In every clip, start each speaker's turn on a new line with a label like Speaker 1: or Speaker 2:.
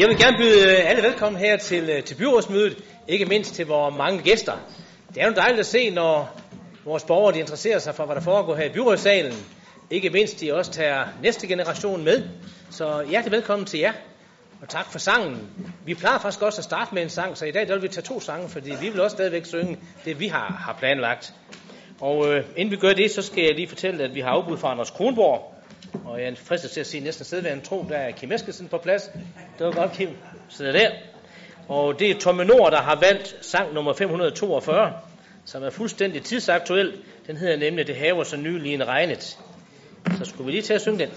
Speaker 1: jeg vil gerne byde alle velkommen her til, øh, til byrådsmødet, ikke mindst til vores mange gæster. Det er jo dejligt at se, når vores borgere de interesserer sig for, hvad der foregår her i byrådssalen. Ikke mindst de også tager næste generation med. Så hjertelig velkommen til jer. Og tak for sangen. Vi plejer faktisk også at starte med en sang, så i dag der vil vi tage to sange, fordi vi vil også stadigvæk synge det, vi har, har planlagt. Og øh, inden vi gør det, så skal jeg lige fortælle, at vi har afbud fra Anders Kronborg. Og jeg er fristet til at sige næsten sædværende tro, der er Kim Eskelsen på plads. Det var godt, Kim. Sidder der. Og det er Tomme Nord, der har valgt sang nummer 542, som er fuldstændig tidsaktuel. Den hedder nemlig Det haver så nylig en regnet. Så skulle vi lige til at synge den.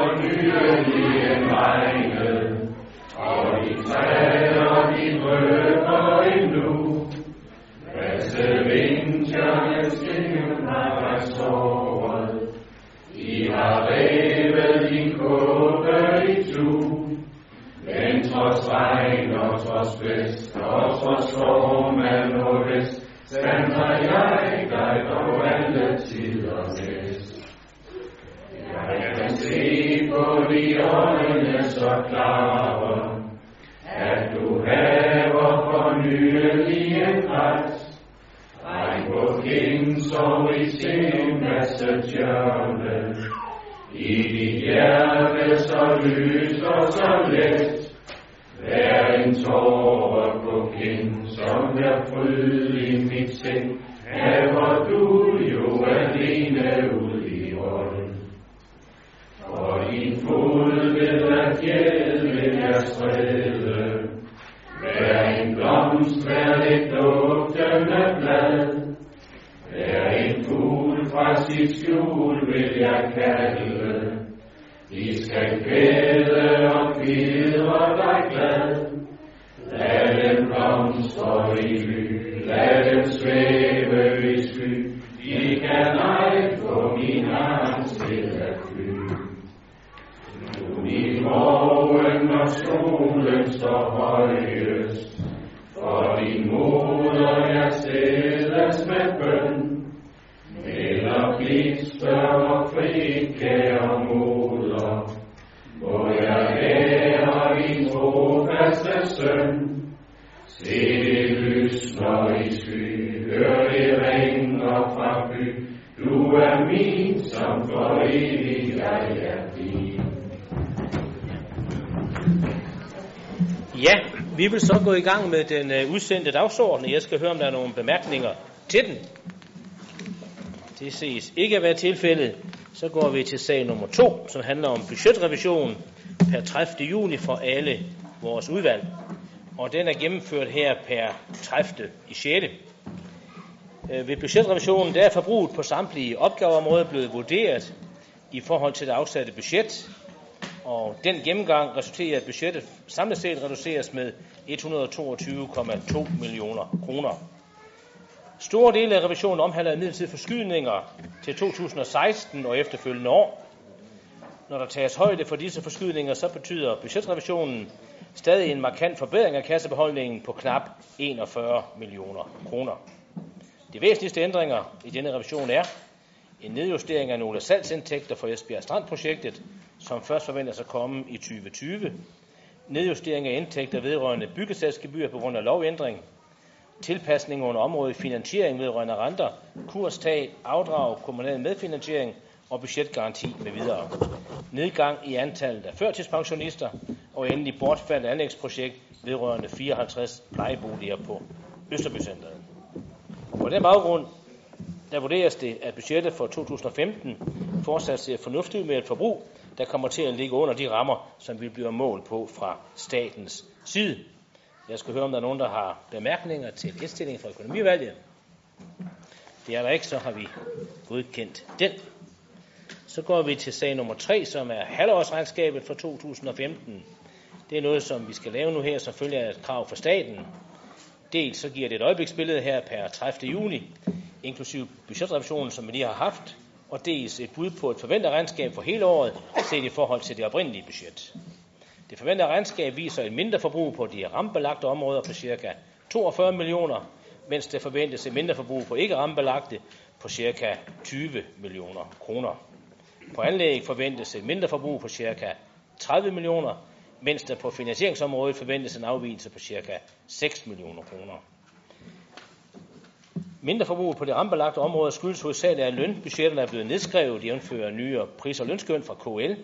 Speaker 2: Og så nylig en min fod vil at fjeld vil jeg sprede. Vær en blomst, hver et duftende blad. hver en fugl fra sit skjul vil jeg kalde. De skal kvæde og kvidre dig glad. Jeg er din.
Speaker 1: Ja, vi vil så gå i gang med den øh, udsendte dagsorden. Jeg skal høre, om der er nogle bemærkninger til den. Det ses ikke at være tilfældet. Så går vi til sag nummer to, som handler om budgetrevision per 30. juni for alle vores udvalg. Og den er gennemført her per 30. i 6. Øh, ved budgetrevisionen der er forbruget på samtlige opgaveområder blevet vurderet i forhold til det afsatte budget, og den gennemgang resulterer i, at budgettet samlet set reduceres med 122,2 millioner kroner. Store dele af revisionen omhandler imidlertid forskydninger til 2016 og efterfølgende år. Når der tages højde for disse forskydninger, så betyder budgetrevisionen stadig en markant forbedring af kassebeholdningen på knap 41 millioner kroner. De væsentligste ændringer i denne revision er en nedjustering af nogle salgsindtægter for Esbjerg Strandprojektet, som først forventes at komme i 2020, nedjustering af indtægter vedrørende byggesatsgebyr på grund af lovændring, tilpasning under området finansiering vedrørende renter, kurstag, afdrag, kommunal medfinansiering og budgetgaranti med videre. Nedgang i antallet af førtidspensionister og endelig bortfald af anlægsprojekt vedrørende 54 plejeboliger på Østerbycenteret. På den baggrund der vurderes det, at budgettet for 2015 fortsat ser fornuftigt med et forbrug, der kommer til at ligge under de rammer, som vi bliver målt på fra statens side. Jeg skal høre, om der er nogen, der har bemærkninger til indstillingen fra økonomivalget. Det er der ikke, så har vi godkendt den. Så går vi til sag nummer 3, som er halvårsregnskabet for 2015. Det er noget, som vi skal lave nu her, som følger et krav fra staten. Dels så giver det et øjebliksbillede her per 30. juni, inklusive budgetrevisionen, som vi lige har haft, og dels et bud på et forventet regnskab for hele året, set i forhold til det oprindelige budget. Det forventede regnskab viser et mindre forbrug på de rambelagte områder på ca. 42 millioner, mens det forventes et mindre forbrug på ikke rambelagte på ca. 20 millioner kroner. På anlæg forventes et mindre forbrug på ca. 30 millioner, mens der på finansieringsområdet forventes en afvigelse på ca. 6 millioner kroner. Mindre forbrug på det rambelagte område skyldes hovedsageligt, at lønbudgetterne er blevet nedskrevet, jævnfører nye pris- og lønskøn fra KL.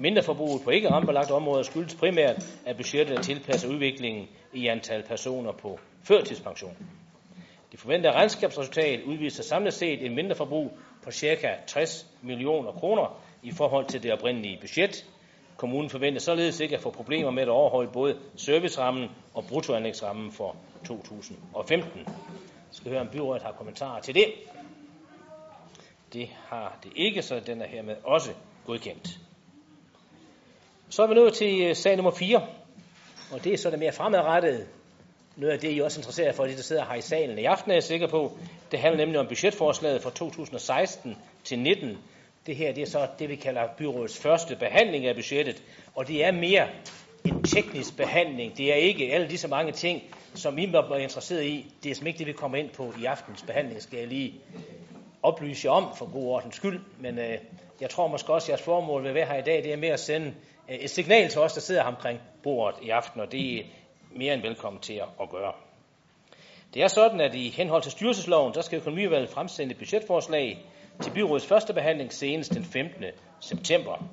Speaker 1: Mindre forbrug på ikke rambelagte områder skyldes primært, at budgettet er tilpasset udviklingen i antal personer på førtidspension. Det forventede regnskabsresultat udviser samlet set en mindre forbrug på ca. 60 millioner kroner i forhold til det oprindelige budget. Kommunen forventer således ikke at få problemer med at overholde både servicerammen og bruttoanlægsrammen for 2015. Jeg skal høre, om byrådet har kommentarer til det. Det har det ikke, så den er hermed også godkendt. Så er vi nået til øh, sag nummer 4, og det er så det mere fremadrettede. Noget af det, I også interesserer for, de der sidder her i salen i aften, er jeg sikker på. Det handler nemlig om budgetforslaget fra 2016 til 19. Det her det er så det, vi kalder byrådets første behandling af budgettet, og det er mere en teknisk behandling. Det er ikke alle disse mange ting, som I var interesseret i. Det er som ikke det, vi kommer ind på i aftens behandling, skal jeg lige oplyse jer om for god ordens skyld. Men øh, jeg tror måske også, at jeres formål vil være her i dag, det er med at sende øh, et signal til os, der sidder omkring bordet i aften, og det er mere end velkommen til at gøre. Det er sådan, at i henhold til styrelsesloven, der skal økonomivalget fremsende et budgetforslag til byrådets første behandling senest den 15. september.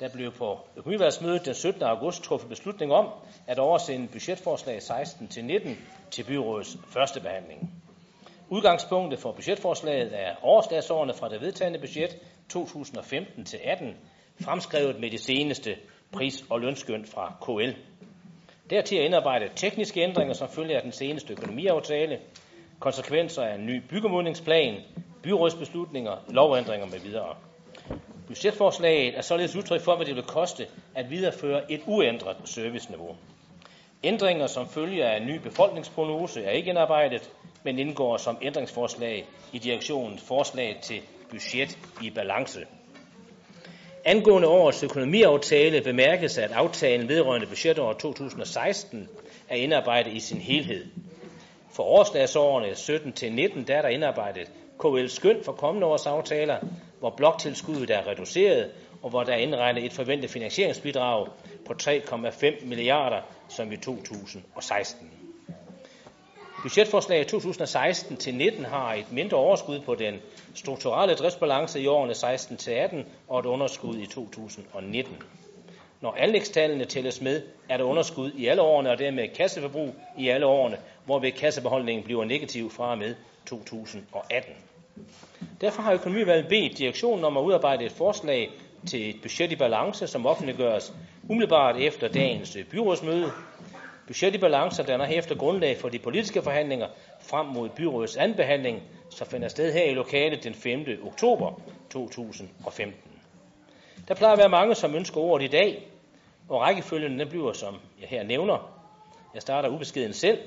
Speaker 1: Der blev på økonomivalgsmødet den 17. august truffet beslutning om at oversende budgetforslag 16 til 19 til byrådets første behandling. Udgangspunktet for budgetforslaget er overslagsårene fra det vedtagende budget 2015 til 18, fremskrevet med det seneste pris- og lønskøn fra KL. Dertil er indarbejdet tekniske ændringer, som følger af den seneste økonomiaftale, konsekvenser af en ny byggemodningsplan, byrådsbeslutninger, lovændringer med videre. Budgetforslaget er således udtryk for, hvad det vil koste at videreføre et uændret serviceniveau. Ændringer som følger af en ny befolkningsprognose er ikke indarbejdet, men indgår som ændringsforslag i direktionens forslag til budget i balance. Angående årets økonomiaftale bemærkes, at aftalen vedrørende budgetår 2016 er indarbejdet i sin helhed. For årslagsårene 17 til 19 der er der indarbejdet KL skøn for kommende års aftaler, hvor bloktilskuddet er reduceret, og hvor der er indregnet et forventet finansieringsbidrag på 3,5 milliarder som i 2016. Budgetforslaget 2016 til 19 har et mindre overskud på den strukturelle driftsbalance i årene 16 til 18 og et underskud i 2019. Når anlægstallene tælles med, er der underskud i alle årene og dermed kasseforbrug i alle årene, hvorved kassebeholdningen bliver negativ fra og med 2018. Derfor har økonomivalget bedt direktionen om at udarbejde et forslag til et budget i balance, som offentliggøres umiddelbart efter dagens øh, byrådsmøde. Budget i balance danner herefter grundlag for de politiske forhandlinger frem mod byrådets anbehandling, som finder sted her i lokalet den 5. oktober 2015. Der plejer at være mange, som ønsker ordet i dag, og rækkefølgen den bliver, som jeg her nævner. Jeg starter ubeskeden selv.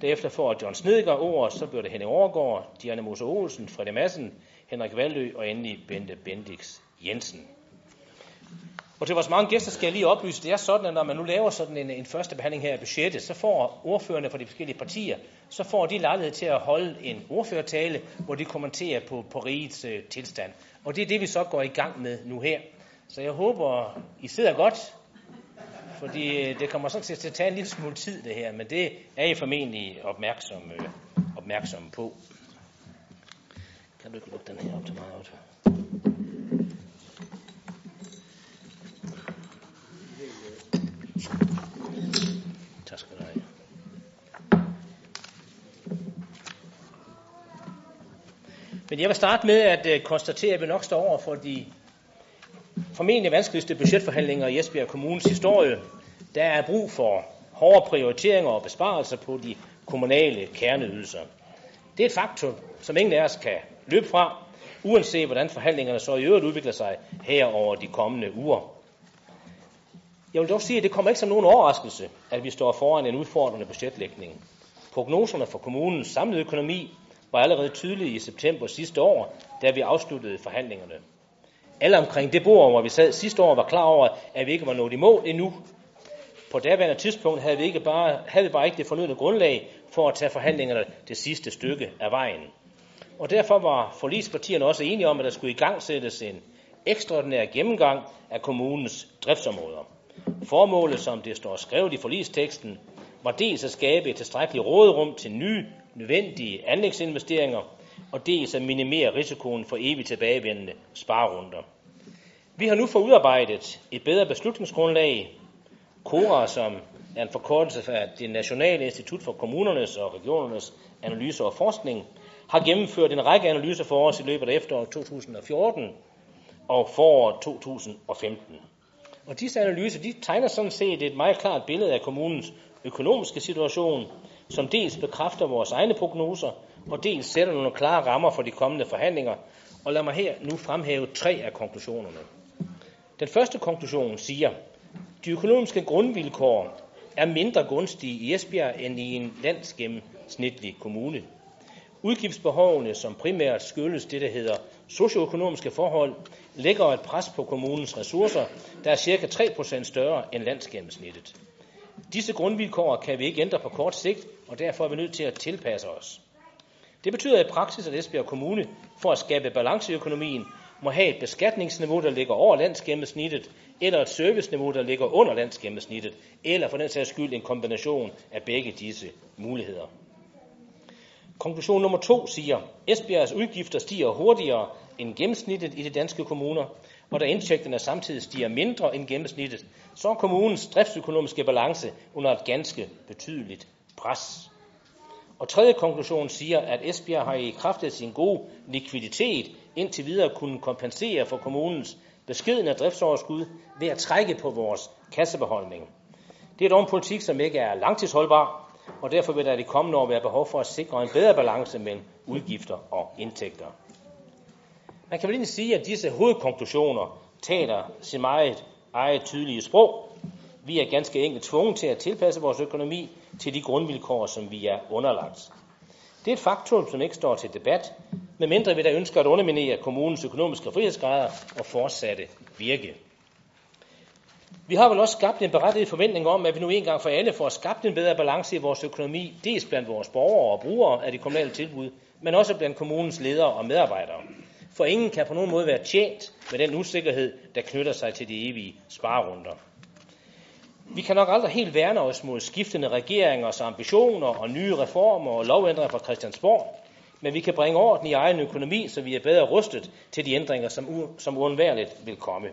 Speaker 1: Derefter får John Snedgaard ordet, så bliver det Henning Overgaard, Diana Mose Olsen, Frede Madsen, Henrik Valdø og endelig Bente Bendix Jensen. Og til vores mange gæster skal jeg lige oplyse, det er sådan, at når man nu laver sådan en, en første behandling her af budgettet, så får ordførerne fra de forskellige partier, så får de lejlighed til at holde en ordførertale, hvor de kommenterer på, på rigets øh, tilstand. Og det er det, vi så går i gang med nu her. Så jeg håber, I sidder godt, fordi øh, det kommer sådan set til at tage en lille smule tid, det her, men det er I formentlig opmærksom, øh, opmærksomme på. Kan du ikke lukke den her op til mig? Også? Tak skal du have. Men jeg vil starte med at øh, konstatere, at vi nok står over for de formentlig vanskeligste budgetforhandlinger i Esbjerg Kommunes historie. Der er brug for hårde prioriteringer og besparelser på de kommunale kerneydelser. Det er et faktum, som ingen af os kan løbe fra, uanset hvordan forhandlingerne så i øvrigt udvikler sig her over de kommende uger. Jeg vil dog sige, at det kommer ikke som nogen overraskelse, at vi står foran en udfordrende budgetlægning. Prognoserne for kommunens samlede økonomi var allerede tydelige i september sidste år, da vi afsluttede forhandlingerne. Alle omkring det bord, hvor vi sad sidste år, var klar over, at vi ikke var nået i mål endnu. På daværende tidspunkt havde vi, ikke bare, havde vi bare ikke det fornødne grundlag for at tage forhandlingerne det sidste stykke af vejen. Og derfor var forlispartierne også enige om, at der skulle i gang sættes en ekstraordinær gennemgang af kommunens driftsområder. Formålet, som det står skrevet i forlisteksten, var dels at skabe et tilstrækkeligt råderum til nye, nødvendige anlægsinvesteringer, og dels at minimere risikoen for evigt tilbagevendende sparerunder. Vi har nu fået udarbejdet et bedre beslutningsgrundlag. KORA, som er en forkortelse af det Nationale Institut for Kommunernes og Regionernes Analyse og Forskning, har gennemført en række analyser for os i løbet af efteråret 2014 og foråret 2015. Og disse analyser de tegner sådan set et meget klart billede af kommunens økonomiske situation, som dels bekræfter vores egne prognoser, og dels sætter nogle klare rammer for de kommende forhandlinger. Og lad mig her nu fremhæve tre af konklusionerne. Den første konklusion siger, de økonomiske grundvilkår er mindre gunstige i Esbjerg end i en landsgennemsnitlig kommune. Udgiftsbehovene, som primært skyldes det, der hedder socioøkonomiske forhold, lægger et pres på kommunens ressourcer, der er cirka 3% større end landsgennemsnittet. Disse grundvilkår kan vi ikke ændre på kort sigt, og derfor er vi nødt til at tilpasse os. Det betyder i praksis, at Esbjerg Kommune, for at skabe balance i økonomien, må have et beskatningsniveau, der ligger over landsgennemsnittet, eller et serviceniveau, der ligger under landsgennemsnittet, eller for den sags skyld en kombination af begge disse muligheder. Konklusion nummer to siger, Esbjergs udgifter stiger hurtigere end gennemsnittet i de danske kommuner, og da indtægterne samtidig stiger mindre end gennemsnittet, så er kommunens driftsøkonomiske balance under et ganske betydeligt pres. Og tredje konklusion siger, at Esbjerg har i kraft af sin gode likviditet indtil videre kunnet kompensere for kommunens beskedende driftsoverskud ved at trække på vores kassebeholdning. Det er dog en politik, som ikke er langtidsholdbar, og derfor vil der i de kommende år være behov for at sikre en bedre balance mellem udgifter og indtægter. Man kan vel egentlig sige, at disse hovedkonklusioner taler sin meget eget tydelige sprog. Vi er ganske enkelt tvunget til at tilpasse vores økonomi til de grundvilkår, som vi er underlagt. Det er et faktum, som ikke står til debat, medmindre vi der ønsker at underminere kommunens økonomiske frihedsgrader og fortsatte virke. Vi har vel også skabt en berettiget forventning om, at vi nu engang for alle får skabt en bedre balance i vores økonomi, dels blandt vores borgere og brugere af de kommunale tilbud, men også blandt kommunens ledere og medarbejdere. For ingen kan på nogen måde være tjent med den usikkerhed, der knytter sig til de evige sparerunder. Vi kan nok aldrig helt værne os mod skiftende regeringers ambitioner og nye reformer og lovændringer fra Christiansborg, men vi kan bringe orden i egen økonomi, så vi er bedre rustet til de ændringer, som, u- som uundværligt vil komme.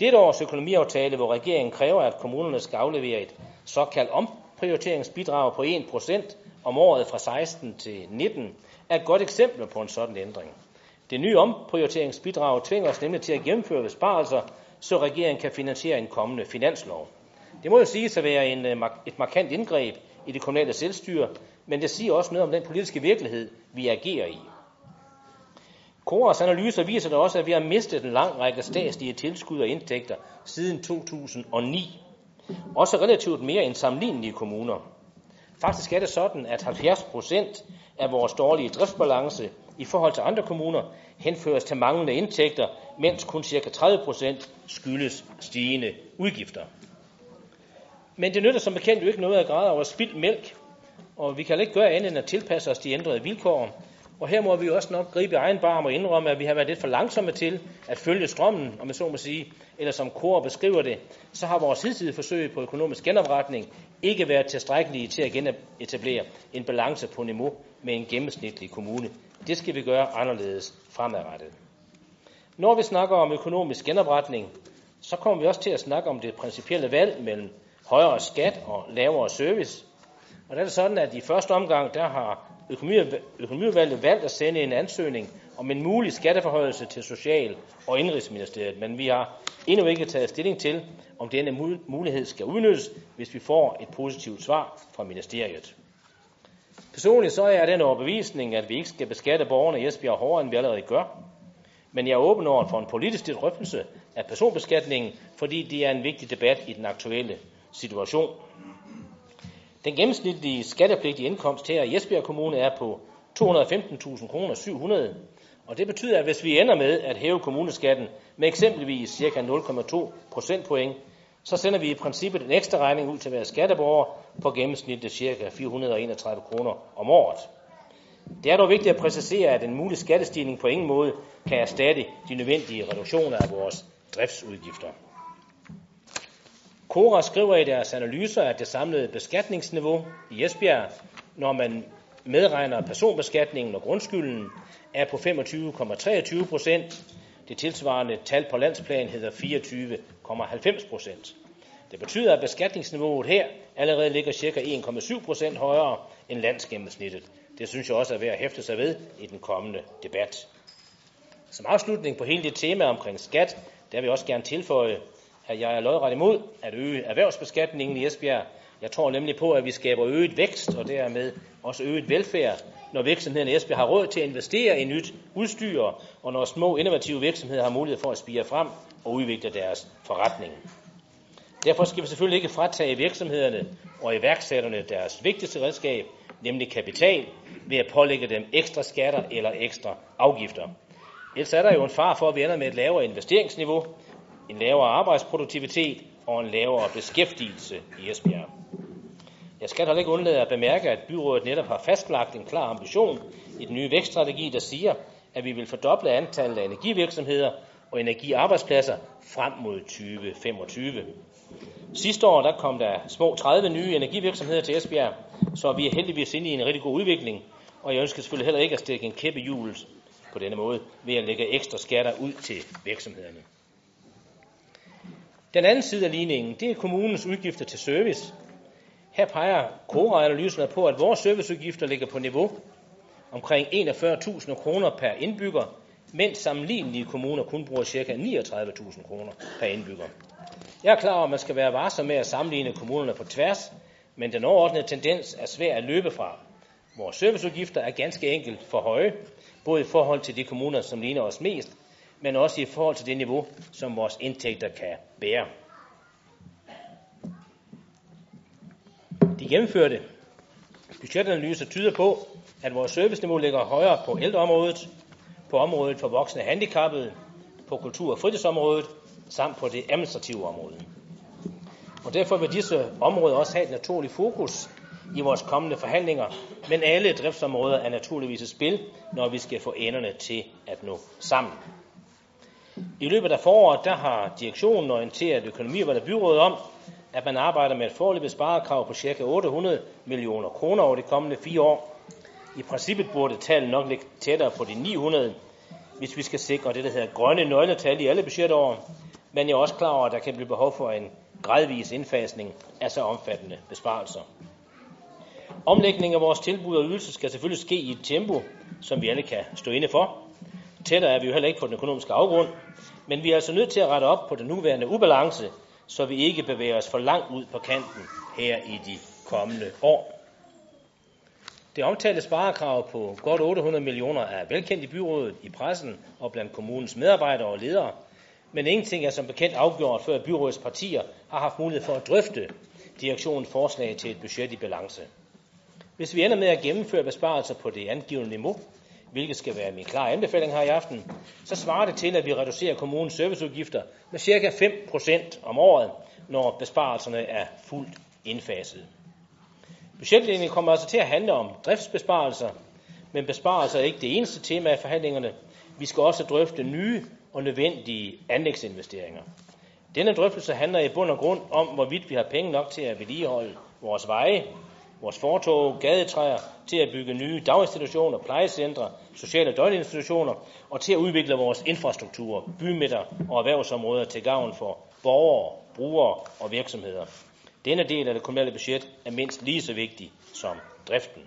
Speaker 1: Dette års økonomiaftale, hvor regeringen kræver, at kommunerne skal aflevere et såkaldt omprioriteringsbidrag på 1% om året fra 16 til 19, er et godt eksempel på en sådan ændring. Det nye omprioriteringsbidrag tvinger os nemlig til at gennemføre besparelser, så regeringen kan finansiere en kommende finanslov. Det må jo siges at være en, øh, et markant indgreb i det kommunale selvstyre, men det siger også noget om den politiske virkelighed, vi agerer i. Koras analyser viser da også, at vi har mistet en lang række statslige tilskud og indtægter siden 2009. Også relativt mere end sammenlignelige kommuner. Faktisk er det sådan, at 70 procent af vores dårlige driftsbalance i forhold til andre kommuner henføres til manglende indtægter, mens kun ca. 30% skyldes stigende udgifter. Men det nytter som bekendt jo ikke noget at græde over spildt mælk, og vi kan ikke gøre andet end at tilpasse os de ændrede vilkår. Og her må vi også nok gribe egen barm og indrømme, at vi har været lidt for langsomme til at følge strømmen, om jeg så må sige, eller som Kor beskriver det, så har vores hidtidige forsøg på økonomisk genopretning ikke været tilstrækkelige til at genetablere en balance på niveau med en gennemsnitlig kommune. Det skal vi gøre anderledes fremadrettet. Når vi snakker om økonomisk genopretning, så kommer vi også til at snakke om det principielle valg mellem højere skat og lavere service. Og der er det sådan, at i første omgang, der har økonomiudvalget valgt at sende en ansøgning om en mulig skatteforhøjelse til Social- og Indrigsministeriet, men vi har endnu ikke taget stilling til, om denne mulighed skal udnyttes, hvis vi får et positivt svar fra ministeriet. Personligt så er jeg den overbevisning, at vi ikke skal beskatte borgerne i Esbjerg hårdere, end vi allerede gør. Men jeg er åben over for en politisk drøftelse af personbeskatningen, fordi det er en vigtig debat i den aktuelle situation. Den gennemsnitlige skattepligtige indkomst her i Esbjerg Kommune er på 215.000 kroner 700, og det betyder, at hvis vi ender med at hæve kommuneskatten med eksempelvis ca. 0,2 procentpoint, så sender vi i princippet en ekstra regning ud til hver skatteborger på gennemsnitligt ca. 431 kroner om året. Det er dog vigtigt at præcisere, at en mulig skattestigning på ingen måde kan erstatte de nødvendige reduktioner af vores driftsudgifter. Kora skriver i deres analyser, at det samlede beskatningsniveau i Esbjerg, når man medregner personbeskatningen og grundskylden, er på 25,23 procent. Det tilsvarende tal på landsplan hedder procent. Det betyder, at beskatningsniveauet her allerede ligger ca. 1,7 procent højere end landsgennemsnittet. Det synes jeg også er værd at hæfte sig ved i den kommende debat. Som afslutning på hele det tema omkring skat, der vil jeg også gerne tilføje, at jeg er lodret imod at øge erhvervsbeskatningen i Esbjerg. Jeg tror nemlig på, at vi skaber øget vækst og dermed også øget velfærd, når virksomhederne i Esbjerg har råd til at investere i nyt udstyr, og når små innovative virksomheder har mulighed for at spire frem og udvikle deres forretning. Derfor skal vi selvfølgelig ikke fratage virksomhederne og iværksætterne deres vigtigste redskab, nemlig kapital, ved at pålægge dem ekstra skatter eller ekstra afgifter. Ellers er der jo en far for, at vi ender med et lavere investeringsniveau, en lavere arbejdsproduktivitet og en lavere beskæftigelse i Esbjerg. Jeg skal heller ikke undlade at bemærke, at byrådet netop har fastlagt en klar ambition i den nye vækststrategi, der siger, at vi vil fordoble antallet af energivirksomheder og energiarbejdspladser frem mod 2025. Sidste år der kom der små 30 nye energivirksomheder til Esbjerg, så vi er heldigvis inde i en rigtig god udvikling, og jeg ønsker selvfølgelig heller ikke at stikke en kæppe hjul på denne måde ved at lægge ekstra skatter ud til virksomhederne. Den anden side af ligningen, det er kommunens udgifter til service. Her peger KORA-analyserne på, at vores serviceudgifter ligger på niveau omkring 41.000 kroner per indbygger, mens sammenlignelige kommuner kun bruger ca. 39.000 kroner per indbygger. Jeg er klar over, at man skal være varsom med at sammenligne kommunerne på tværs, men den overordnede tendens er svær at løbe fra. Vores serviceudgifter er ganske enkelt for høje, både i forhold til de kommuner, som ligner os mest, men også i forhold til det niveau, som vores indtægter kan bære. De gennemførte budgetanalyser tyder på, at vores serviceniveau ligger højere på ældreområdet, på området for voksne handicappede, på kultur- og fritidsområdet samt på det administrative område. Og derfor vil disse områder også have et naturligt fokus i vores kommende forhandlinger, men alle driftsområder er naturligvis i spil, når vi skal få enderne til at nå sammen. I løbet af foråret der har direktionen orienteret økonomi- og byrådet om, at man arbejder med et forløbet sparekrav på ca. 800 millioner kroner over de kommende fire år. I princippet burde tallet nok ligge tættere på de 900, hvis vi skal sikre det, der hedder grønne nøgletal i alle budgetår. Men jeg er også klar over, at der kan blive behov for en gradvis indfasning af så omfattende besparelser. Omlægning af vores tilbud og ydelser skal selvfølgelig ske i et tempo, som vi alle kan stå inde for. Tættere er vi jo heller ikke på den økonomiske afgrund, men vi er altså nødt til at rette op på den nuværende ubalance, så vi ikke bevæger os for langt ud på kanten her i de kommende år. Det omtalte sparekrav på godt 800 millioner er velkendt i byrådet, i pressen og blandt kommunens medarbejdere og ledere, men ingenting er som bekendt afgjort, før byrådets partier har haft mulighed for at drøfte direktionens forslag til et budget i balance. Hvis vi ender med at gennemføre besparelser på det angivende niveau, hvilket skal være min klare anbefaling her i aften, så svarer det til, at vi reducerer kommunens serviceudgifter med ca. 5% om året, når besparelserne er fuldt indfaset. Budgetlinjen kommer altså til at handle om driftsbesparelser, men besparelser er ikke det eneste tema i forhandlingerne. Vi skal også drøfte nye og nødvendige anlægsinvesteringer. Denne drøftelse handler i bund og grund om, hvorvidt vi har penge nok til at vedligeholde vores veje, vores fortog, gadetræer, til at bygge nye daginstitutioner, plejecentre, sociale døgninstitutioner og til at udvikle vores infrastruktur, bymidter og erhvervsområder til gavn for borgere, brugere og virksomheder. Denne del af det kommunale budget er mindst lige så vigtig som driften.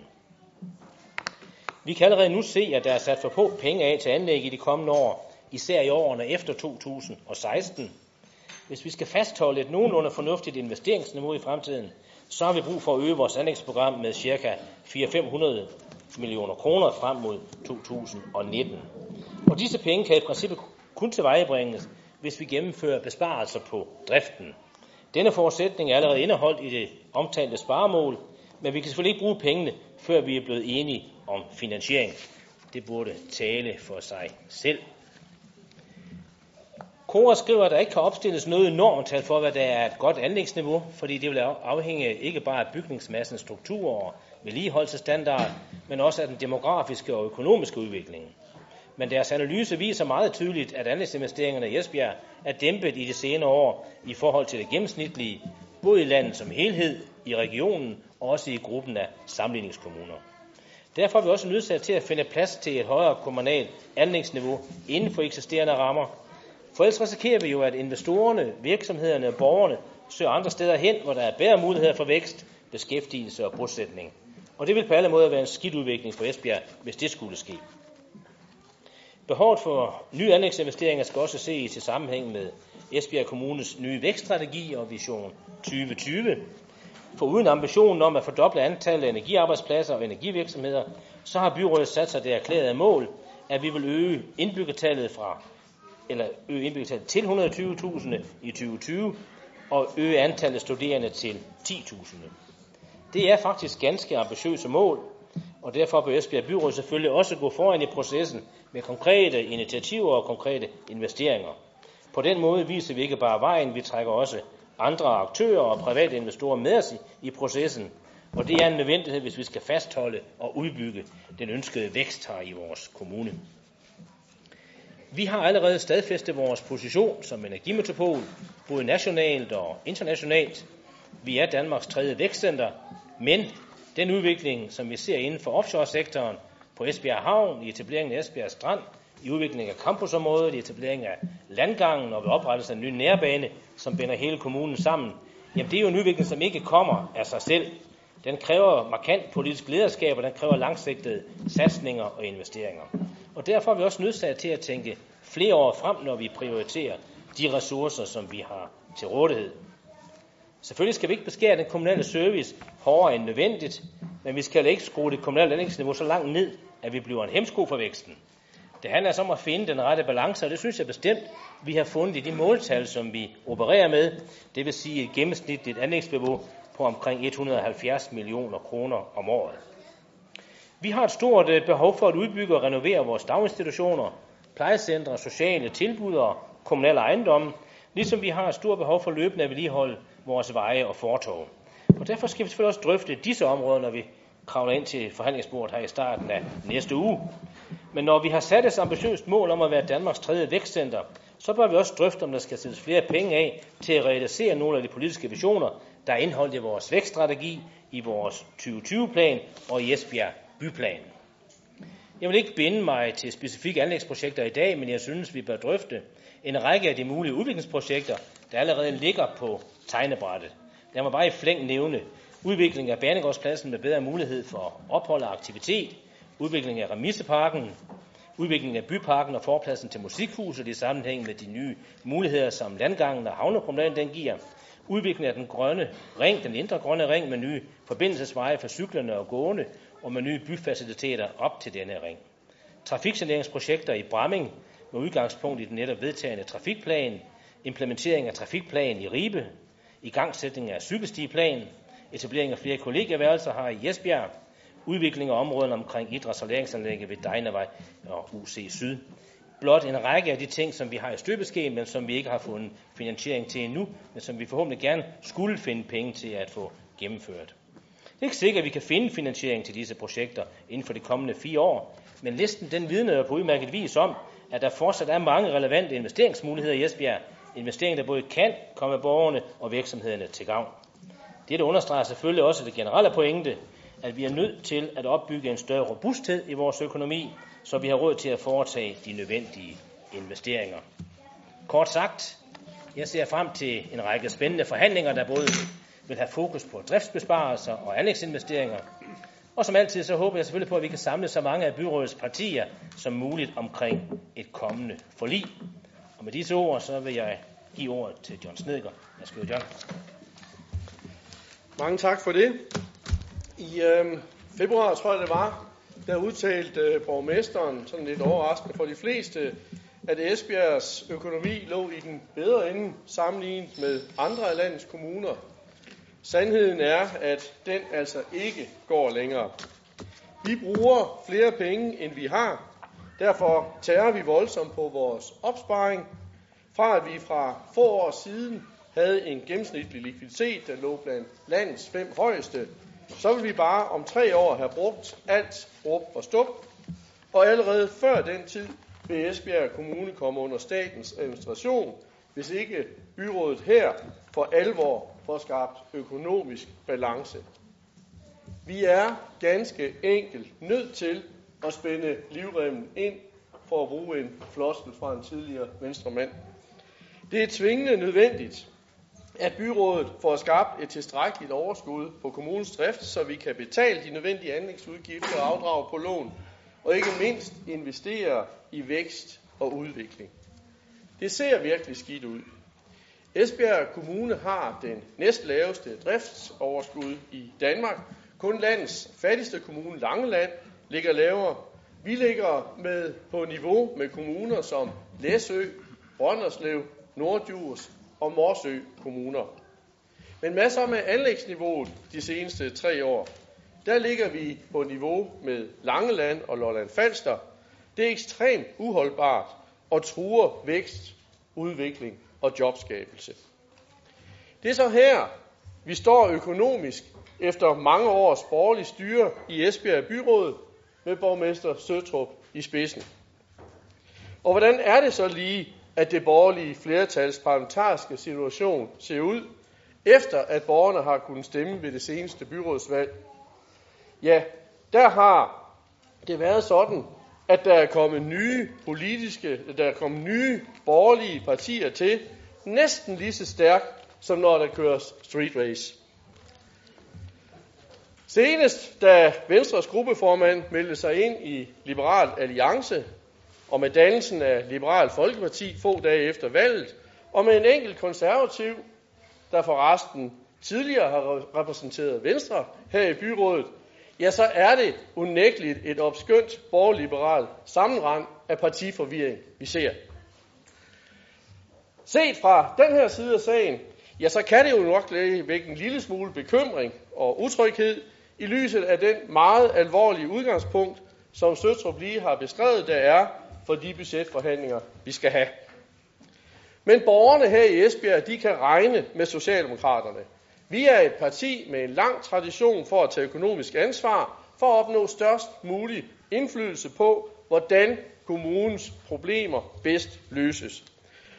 Speaker 1: Vi kan allerede nu se, at der er sat for få penge af til anlæg i de kommende år, især i årene efter 2016. Hvis vi skal fastholde et nogenlunde fornuftigt investeringsniveau i fremtiden, så har vi brug for at øge vores anlægsprogram med ca. 400-500 millioner kroner frem mod 2019. Og disse penge kan i princippet kun tilvejebringes, hvis vi gennemfører besparelser på driften. Denne forudsætning er allerede indeholdt i det omtalte sparemål, men vi kan selvfølgelig ikke bruge pengene, før vi er blevet enige om finansiering. Det burde tale for sig selv. Kora skriver, at der ikke kan opstilles noget normtal for, hvad der er et godt anlægsniveau, fordi det vil afhænge ikke bare af bygningsmassens struktur og vedligeholdelsestandard, men også af den demografiske og økonomiske udvikling. Men deres analyse viser meget tydeligt, at anlægsinvesteringerne i Esbjerg er dæmpet i de senere år i forhold til det gennemsnitlige, både i landet som helhed, i regionen og også i gruppen af sammenligningskommuner. Derfor er vi også nødt til at finde plads til et højere kommunalt anlægsniveau inden for eksisterende rammer. For ellers risikerer vi jo, at investorerne, virksomhederne og borgerne søger andre steder hen, hvor der er bedre muligheder for vækst, beskæftigelse og bosætning. Og det vil på alle måder være en skidt udvikling for Esbjerg, hvis det skulle ske. Behovet for nye anlægsinvesteringer skal også ses i sammenhæng med Esbjerg Kommunes nye vækststrategi og vision 2020. For uden ambitionen om at fordoble antallet af energiarbejdspladser og energivirksomheder, så har byrådet sat sig det erklærede mål, at vi vil øge indbyggertallet fra eller øge indbyggertallet til 120.000 i 2020 og øge antallet studerende til 10.000. Det er faktisk ganske ambitiøse mål, og derfor bør Esbjerg Byråd selvfølgelig også gå foran i processen med konkrete initiativer og konkrete investeringer. På den måde viser vi ikke bare vejen, vi trækker også andre aktører og private investorer med os i, i processen, og det er en nødvendighed, hvis vi skal fastholde og udbygge den ønskede vækst her i vores kommune. Vi har allerede stadfæstet vores position som energimetropol, både nationalt og internationalt. Vi er Danmarks tredje vækstcenter, men den udvikling, som vi ser inden for offshore-sektoren, på Esbjerg Havn, i etableringen af Esbjerg Strand, i udviklingen af campusområdet, i etableringen af landgangen og ved oprettelsen af en ny nærbane, som binder hele kommunen sammen, jamen det er jo en udvikling, som ikke kommer af sig selv. Den kræver markant politisk lederskab, og den kræver langsigtede satsninger og investeringer. Og derfor er vi også nødsaget til at tænke flere år frem, når vi prioriterer de ressourcer, som vi har til rådighed. Selvfølgelig skal vi ikke beskære den kommunale service hårdere end nødvendigt, men vi skal ikke skrue det kommunale anlægsniveau så langt ned, at vi bliver en hemsko for væksten. Det handler altså om at finde den rette balance, og det synes jeg bestemt, vi har fundet i de måltal, som vi opererer med. Det vil sige et gennemsnitligt anlægsniveau på omkring 170 millioner kroner om året. Vi har et stort øh, behov for at udbygge og renovere vores daginstitutioner, plejecentre, sociale tilbud og kommunale ejendomme, ligesom vi har et stort behov for løbende at vedligeholde vores veje og fortov. Og derfor skal vi selvfølgelig også drøfte disse områder, når vi kravler ind til forhandlingsbordet her i starten af næste uge. Men når vi har sat et ambitiøst mål om at være Danmarks tredje vækstcenter, så bør vi også drøfte, om der skal sættes flere penge af til at realisere nogle af de politiske visioner, der er indholdt i vores vækststrategi, i vores 2020-plan og i Esbjerg byplan. Jeg vil ikke binde mig til specifikke anlægsprojekter i dag, men jeg synes, vi bør drøfte en række af de mulige udviklingsprojekter, der allerede ligger på tegnebrættet. Lad mig bare i flæng nævne udvikling af Banegårdspladsen med bedre mulighed for ophold og aktivitet, udvikling af Remiseparken, udvikling af byparken og forpladsen til musikhuset i sammenhæng med de nye muligheder, som landgangen og havnepromenaden den giver, udvikling af den grønne ring, den indre grønne ring med nye forbindelsesveje for cyklerne og gående og med nye byfaciliteter op til denne ring. Trafiksaneringsprojekter i Bramming med udgangspunkt i den netop vedtagende trafikplan, implementering af trafikplan i Ribe, igangsætning af cykelstiplan, etablering af flere kollegieværelser her i Esbjerg, udvikling af områderne omkring idræts- og læringsanlægget ved Dejnevej og UC Syd. Blot en række af de ting, som vi har i støbeskeen, men som vi ikke har fundet finansiering til endnu, men som vi forhåbentlig gerne skulle finde penge til at få gennemført. Det er ikke sikkert, at vi kan finde finansiering til disse projekter inden for de kommende fire år, men listen den vidner på udmærket vis om, at der fortsat er mange relevante investeringsmuligheder i Esbjerg, investeringer, der både kan komme borgerne og virksomhederne til gavn. Dette understreger selvfølgelig også det generelle pointe, at vi er nødt til at opbygge en større robusthed i vores økonomi, så vi har råd til at foretage de nødvendige investeringer. Kort sagt, jeg ser frem til en række spændende forhandlinger, der både vil have fokus på driftsbesparelser og anlægsinvesteringer. Og som altid, så håber jeg selvfølgelig på, at vi kan samle så mange af byrådets partier som muligt omkring et kommende forlig. Og med disse ord, så vil jeg give ordet til John Snedger. Værsgo, John.
Speaker 3: Mange tak for det. I øh, februar, tror jeg det var, der udtalte øh, borgmesteren, sådan lidt overraskende for de fleste, at Esbjergs økonomi lå i den bedre ende sammenlignet med andre af landets kommuner. Sandheden er, at den altså ikke går længere. Vi bruger flere penge, end vi har. Derfor tager vi voldsomt på vores opsparing. Fra at vi fra få år siden havde en gennemsnitlig likviditet, der lå blandt landets fem højeste, så vil vi bare om tre år have brugt alt råb og stup. Og allerede før den tid vil Esbjerg Kommune komme under statens administration, hvis ikke byrådet her for alvor får skabt økonomisk balance. Vi er ganske enkelt nødt til at spænde livremmen ind for at bruge en floskel fra en tidligere venstremand. Det er tvingende nødvendigt, at byrådet får skabt et tilstrækkeligt overskud på kommunens drift, så vi kan betale de nødvendige anlægsudgifter og afdrag på lån, og ikke mindst investere i vækst og udvikling. Det ser virkelig skidt ud. Esbjerg Kommune har den næstlaveste driftsoverskud i Danmark. Kun landets fattigste kommune, Langeland, ligger lavere. Vi ligger med på niveau med kommuner som Læsø, Brønderslev, Nordjurs og Morsø kommuner. Men masser med anlægsniveauet de seneste tre år, der ligger vi på niveau med Langeland og Lolland Falster. Det er ekstremt uholdbart og truer vækst, udvikling og jobskabelse. Det er så her, vi står økonomisk efter mange års borgerlig styre i Esbjerg Byråd med borgmester Søtrup i spidsen. Og hvordan er det så lige, at det borgerlige flertals parlamentariske situation ser ud, efter at borgerne har kunnet stemme ved det seneste byrådsvalg? Ja, der har det været sådan, at der er kommet nye politiske, der er kommet nye borgerlige partier til, næsten lige så stærkt, som når der køres street race. Senest, da Venstres gruppeformand meldte sig ind i Liberal Alliance, og med dannelsen af Liberal Folkeparti få dage efter valget, og med en enkelt konservativ, der forresten tidligere har repræsenteret Venstre her i byrådet, ja, så er det unægteligt et opskønt borgerliberal sammenrend af partiforvirring, vi ser. Set fra den her side af sagen, ja, så kan det jo nok vække en lille smule bekymring og utryghed i lyset af den meget alvorlige udgangspunkt, som Søtrup lige har beskrevet, der er for de budgetforhandlinger, vi skal have. Men borgerne her i Esbjerg, de kan regne med Socialdemokraterne. Vi er et parti med en lang tradition for at tage økonomisk ansvar, for at opnå størst mulig indflydelse på, hvordan kommunens problemer bedst løses.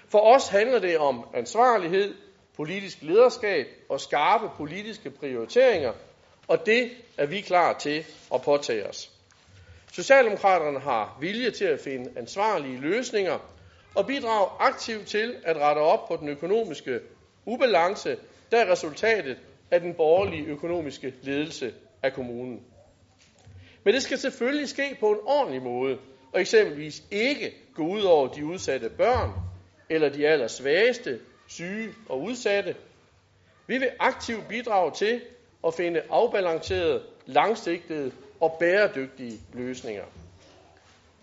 Speaker 3: For os handler det om ansvarlighed, politisk lederskab og skarpe politiske prioriteringer, og det er vi klar til at påtage os. Socialdemokraterne har vilje til at finde ansvarlige løsninger og bidrage aktivt til at rette op på den økonomiske ubalance, der er resultatet af den borgerlige økonomiske ledelse af kommunen. Men det skal selvfølgelig ske på en ordentlig måde, og eksempelvis ikke gå ud over de udsatte børn, eller de allersvageste, syge og udsatte. Vi vil aktivt bidrage til at finde afbalancerede, langsigtede og bæredygtige løsninger.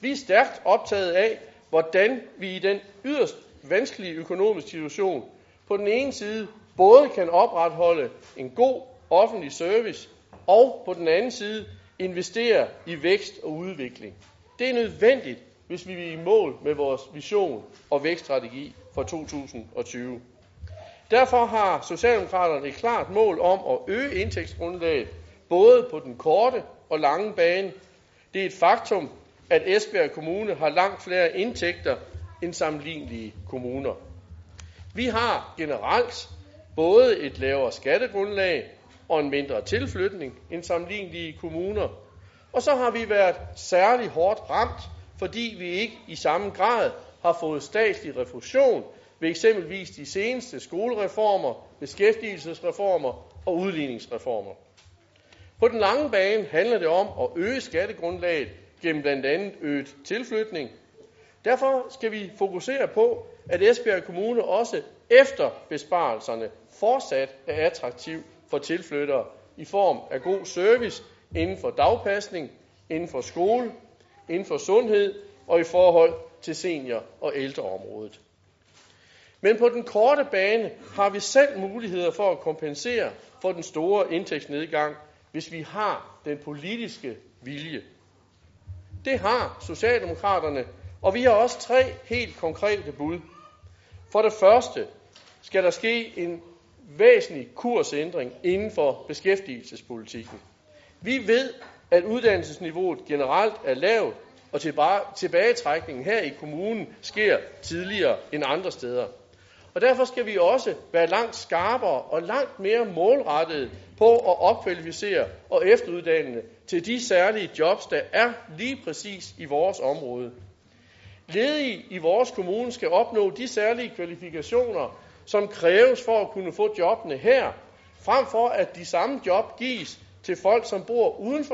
Speaker 3: Vi er stærkt optaget af, hvordan vi i den yderst vanskelige økonomiske situation på den ene side både kan opretholde en god offentlig service og på den anden side investere i vækst og udvikling. Det er nødvendigt, hvis vi vil i mål med vores vision og vækststrategi for 2020. Derfor har Socialdemokraterne et klart mål om at øge indtægtsgrundlaget både på den korte og lange bane. Det er et faktum, at Esbjerg Kommune har langt flere indtægter end sammenlignelige kommuner. Vi har generelt både et lavere skattegrundlag og en mindre tilflytning end sammenlignelige kommuner. Og så har vi været særlig hårdt ramt, fordi vi ikke i samme grad har fået statslig refusion ved eksempelvis de seneste skolereformer, beskæftigelsesreformer og udligningsreformer. På den lange bane handler det om at øge skattegrundlaget gennem blandt andet øget tilflytning. Derfor skal vi fokusere på, at Esbjerg Kommune også efter besparelserne fortsat er attraktiv for tilflyttere i form af god service inden for dagpasning, inden for skole, inden for sundhed og i forhold til senior- og ældreområdet. Men på den korte bane har vi selv muligheder for at kompensere for den store indtægtsnedgang, hvis vi har den politiske vilje. Det har Socialdemokraterne, og vi har også tre helt konkrete bud. For det første skal der ske en væsentlig kursændring inden for beskæftigelsespolitikken. Vi ved, at uddannelsesniveauet generelt er lavt, og tilbagetrækningen her i kommunen sker tidligere end andre steder. Og derfor skal vi også være langt skarpere og langt mere målrettet på at opkvalificere og efteruddanne til de særlige jobs, der er lige præcis i vores område. Ledige i vores kommune skal opnå de særlige kvalifikationer, som kræves for at kunne få jobbene her, frem for at de samme job gives til folk, som bor uden for